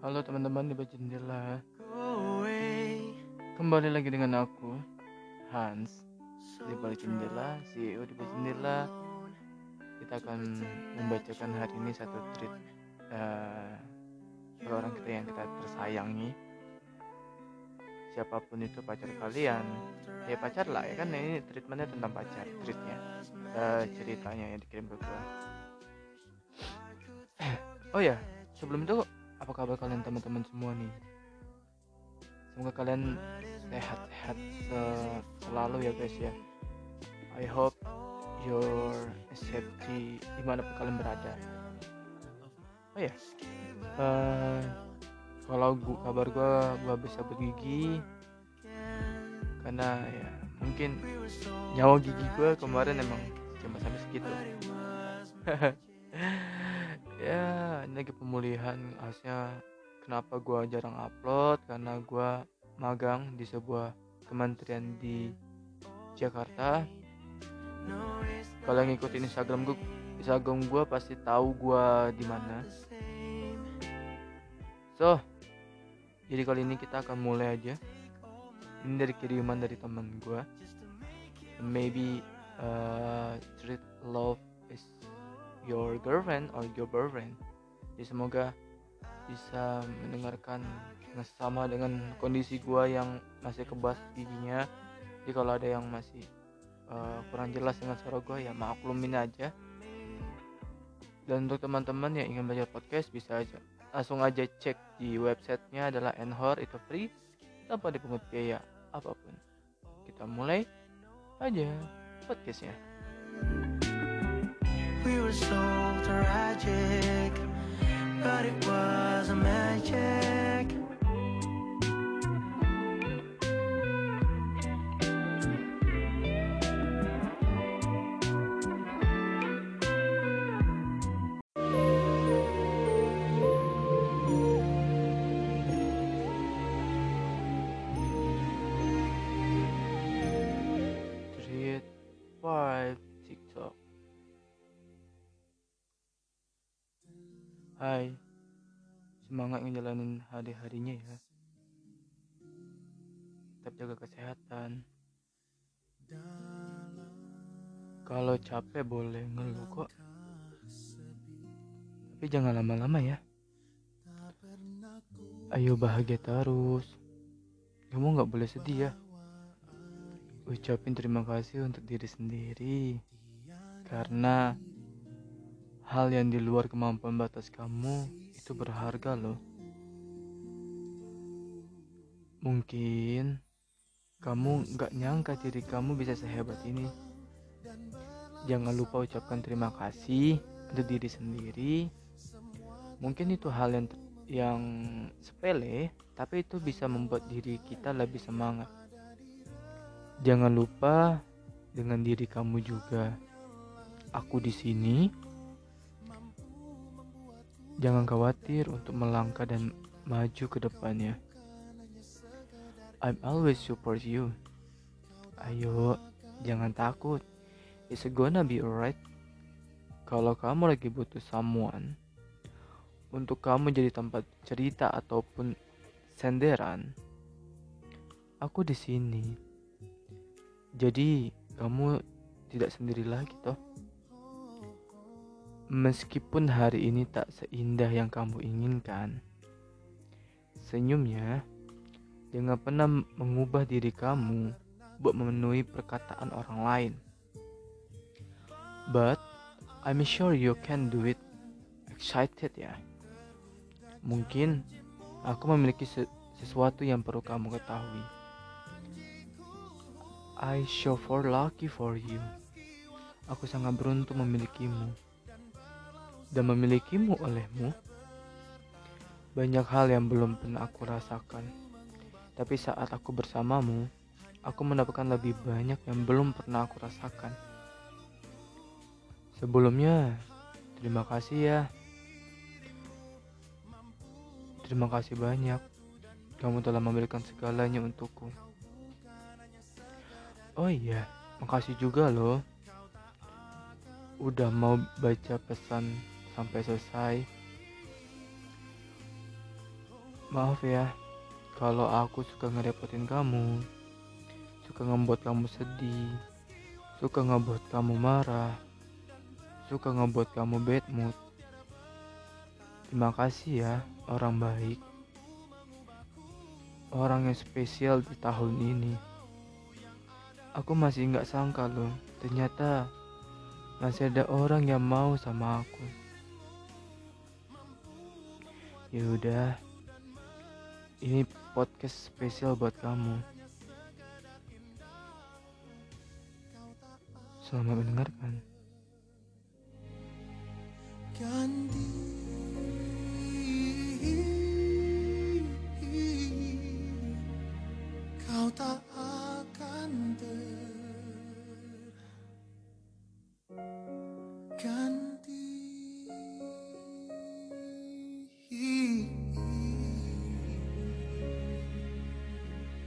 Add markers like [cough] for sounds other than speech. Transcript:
Halo teman-teman di bawah jendela. Kembali lagi dengan aku, Hans, di balik jendela, CEO di bawah jendela. Kita akan membacakan hari ini satu tweet uh, orang kita yang kita tersayangi. Siapa pun itu pacar kalian, ya pacar lah ya kan ini treatmentnya tentang pacar, tweetnya, uh, ceritanya yang dikirim ke gue. Oh ya, sebelum itu apa kabar kalian teman-teman semua nih? Semoga kalian sehat-sehat selalu ya guys ya. I hope your safety di mana pun kalian berada. Oh ya, uh, kalau gua, kabar gue gua bisa bergigi karena ya mungkin nyawa gigi gue kemarin emang cuma sampai segitu. [laughs] ya ini lagi pemulihan harusnya kenapa gue jarang upload? Karena gue magang di sebuah kementerian di Jakarta. Kalau yang ngikutin Instagram gue Instagram gue pasti tahu gue di mana. So jadi kali ini kita akan mulai aja. Ini dari kiriman dari teman gue maybe uh, treat love your girlfriend or your boyfriend. Jadi semoga bisa mendengarkan sama dengan kondisi gua yang masih kebas giginya. Jadi kalau ada yang masih uh, kurang jelas dengan suara gua ya maklumin aja. Dan untuk teman-teman yang ingin belajar podcast bisa aja langsung aja cek di websitenya adalah Anchor itu free tanpa dipungut biaya apa pun. Kita mulai aja podcastnya we were so tragic, but it was a magic. Hai, semangat ngejalanin hari-harinya ya. Tetap jaga kesehatan. Kalau capek boleh ngeluh kok. Tapi jangan lama-lama ya. Ayo bahagia terus. Kamu nggak boleh sedih ya. Ucapin terima kasih untuk diri sendiri. Karena Hal yang di luar kemampuan batas kamu itu berharga loh. Mungkin kamu gak nyangka diri kamu bisa sehebat ini. Jangan lupa ucapkan terima kasih untuk diri sendiri. Mungkin itu hal yang yang sepele, tapi itu bisa membuat diri kita lebih semangat. Jangan lupa dengan diri kamu juga. Aku di sini Jangan khawatir untuk melangkah dan maju ke depannya. I'm always support you. Ayo, jangan takut. It's gonna be alright. Kalau kamu lagi butuh someone untuk kamu jadi tempat cerita ataupun senderan, aku di sini. Jadi kamu tidak sendiri lagi toh. Meskipun hari ini tak seindah yang kamu inginkan, senyumnya jangan pernah mengubah diri kamu buat memenuhi perkataan orang lain. But I'm sure you can do it. Excited ya. Mungkin aku memiliki sesuatu yang perlu kamu ketahui. I show for lucky for you. Aku sangat beruntung memilikimu dan memilikimu olehmu. Banyak hal yang belum pernah aku rasakan, tapi saat aku bersamamu, aku mendapatkan lebih banyak yang belum pernah aku rasakan. Sebelumnya, terima kasih ya. Terima kasih banyak. Kamu telah memberikan segalanya untukku. Oh iya, makasih juga loh. Udah mau baca pesan sampai selesai Maaf ya, kalau aku suka ngerepotin kamu, suka ngebuat kamu sedih, suka ngebuat kamu marah, suka ngebuat kamu bad mood. Terima kasih ya, orang baik. Orang yang spesial di tahun ini. Aku masih nggak sangka loh, ternyata masih ada orang yang mau sama aku. Ya udah, ini podcast spesial buat kamu. Selamat mendengarkan. ganti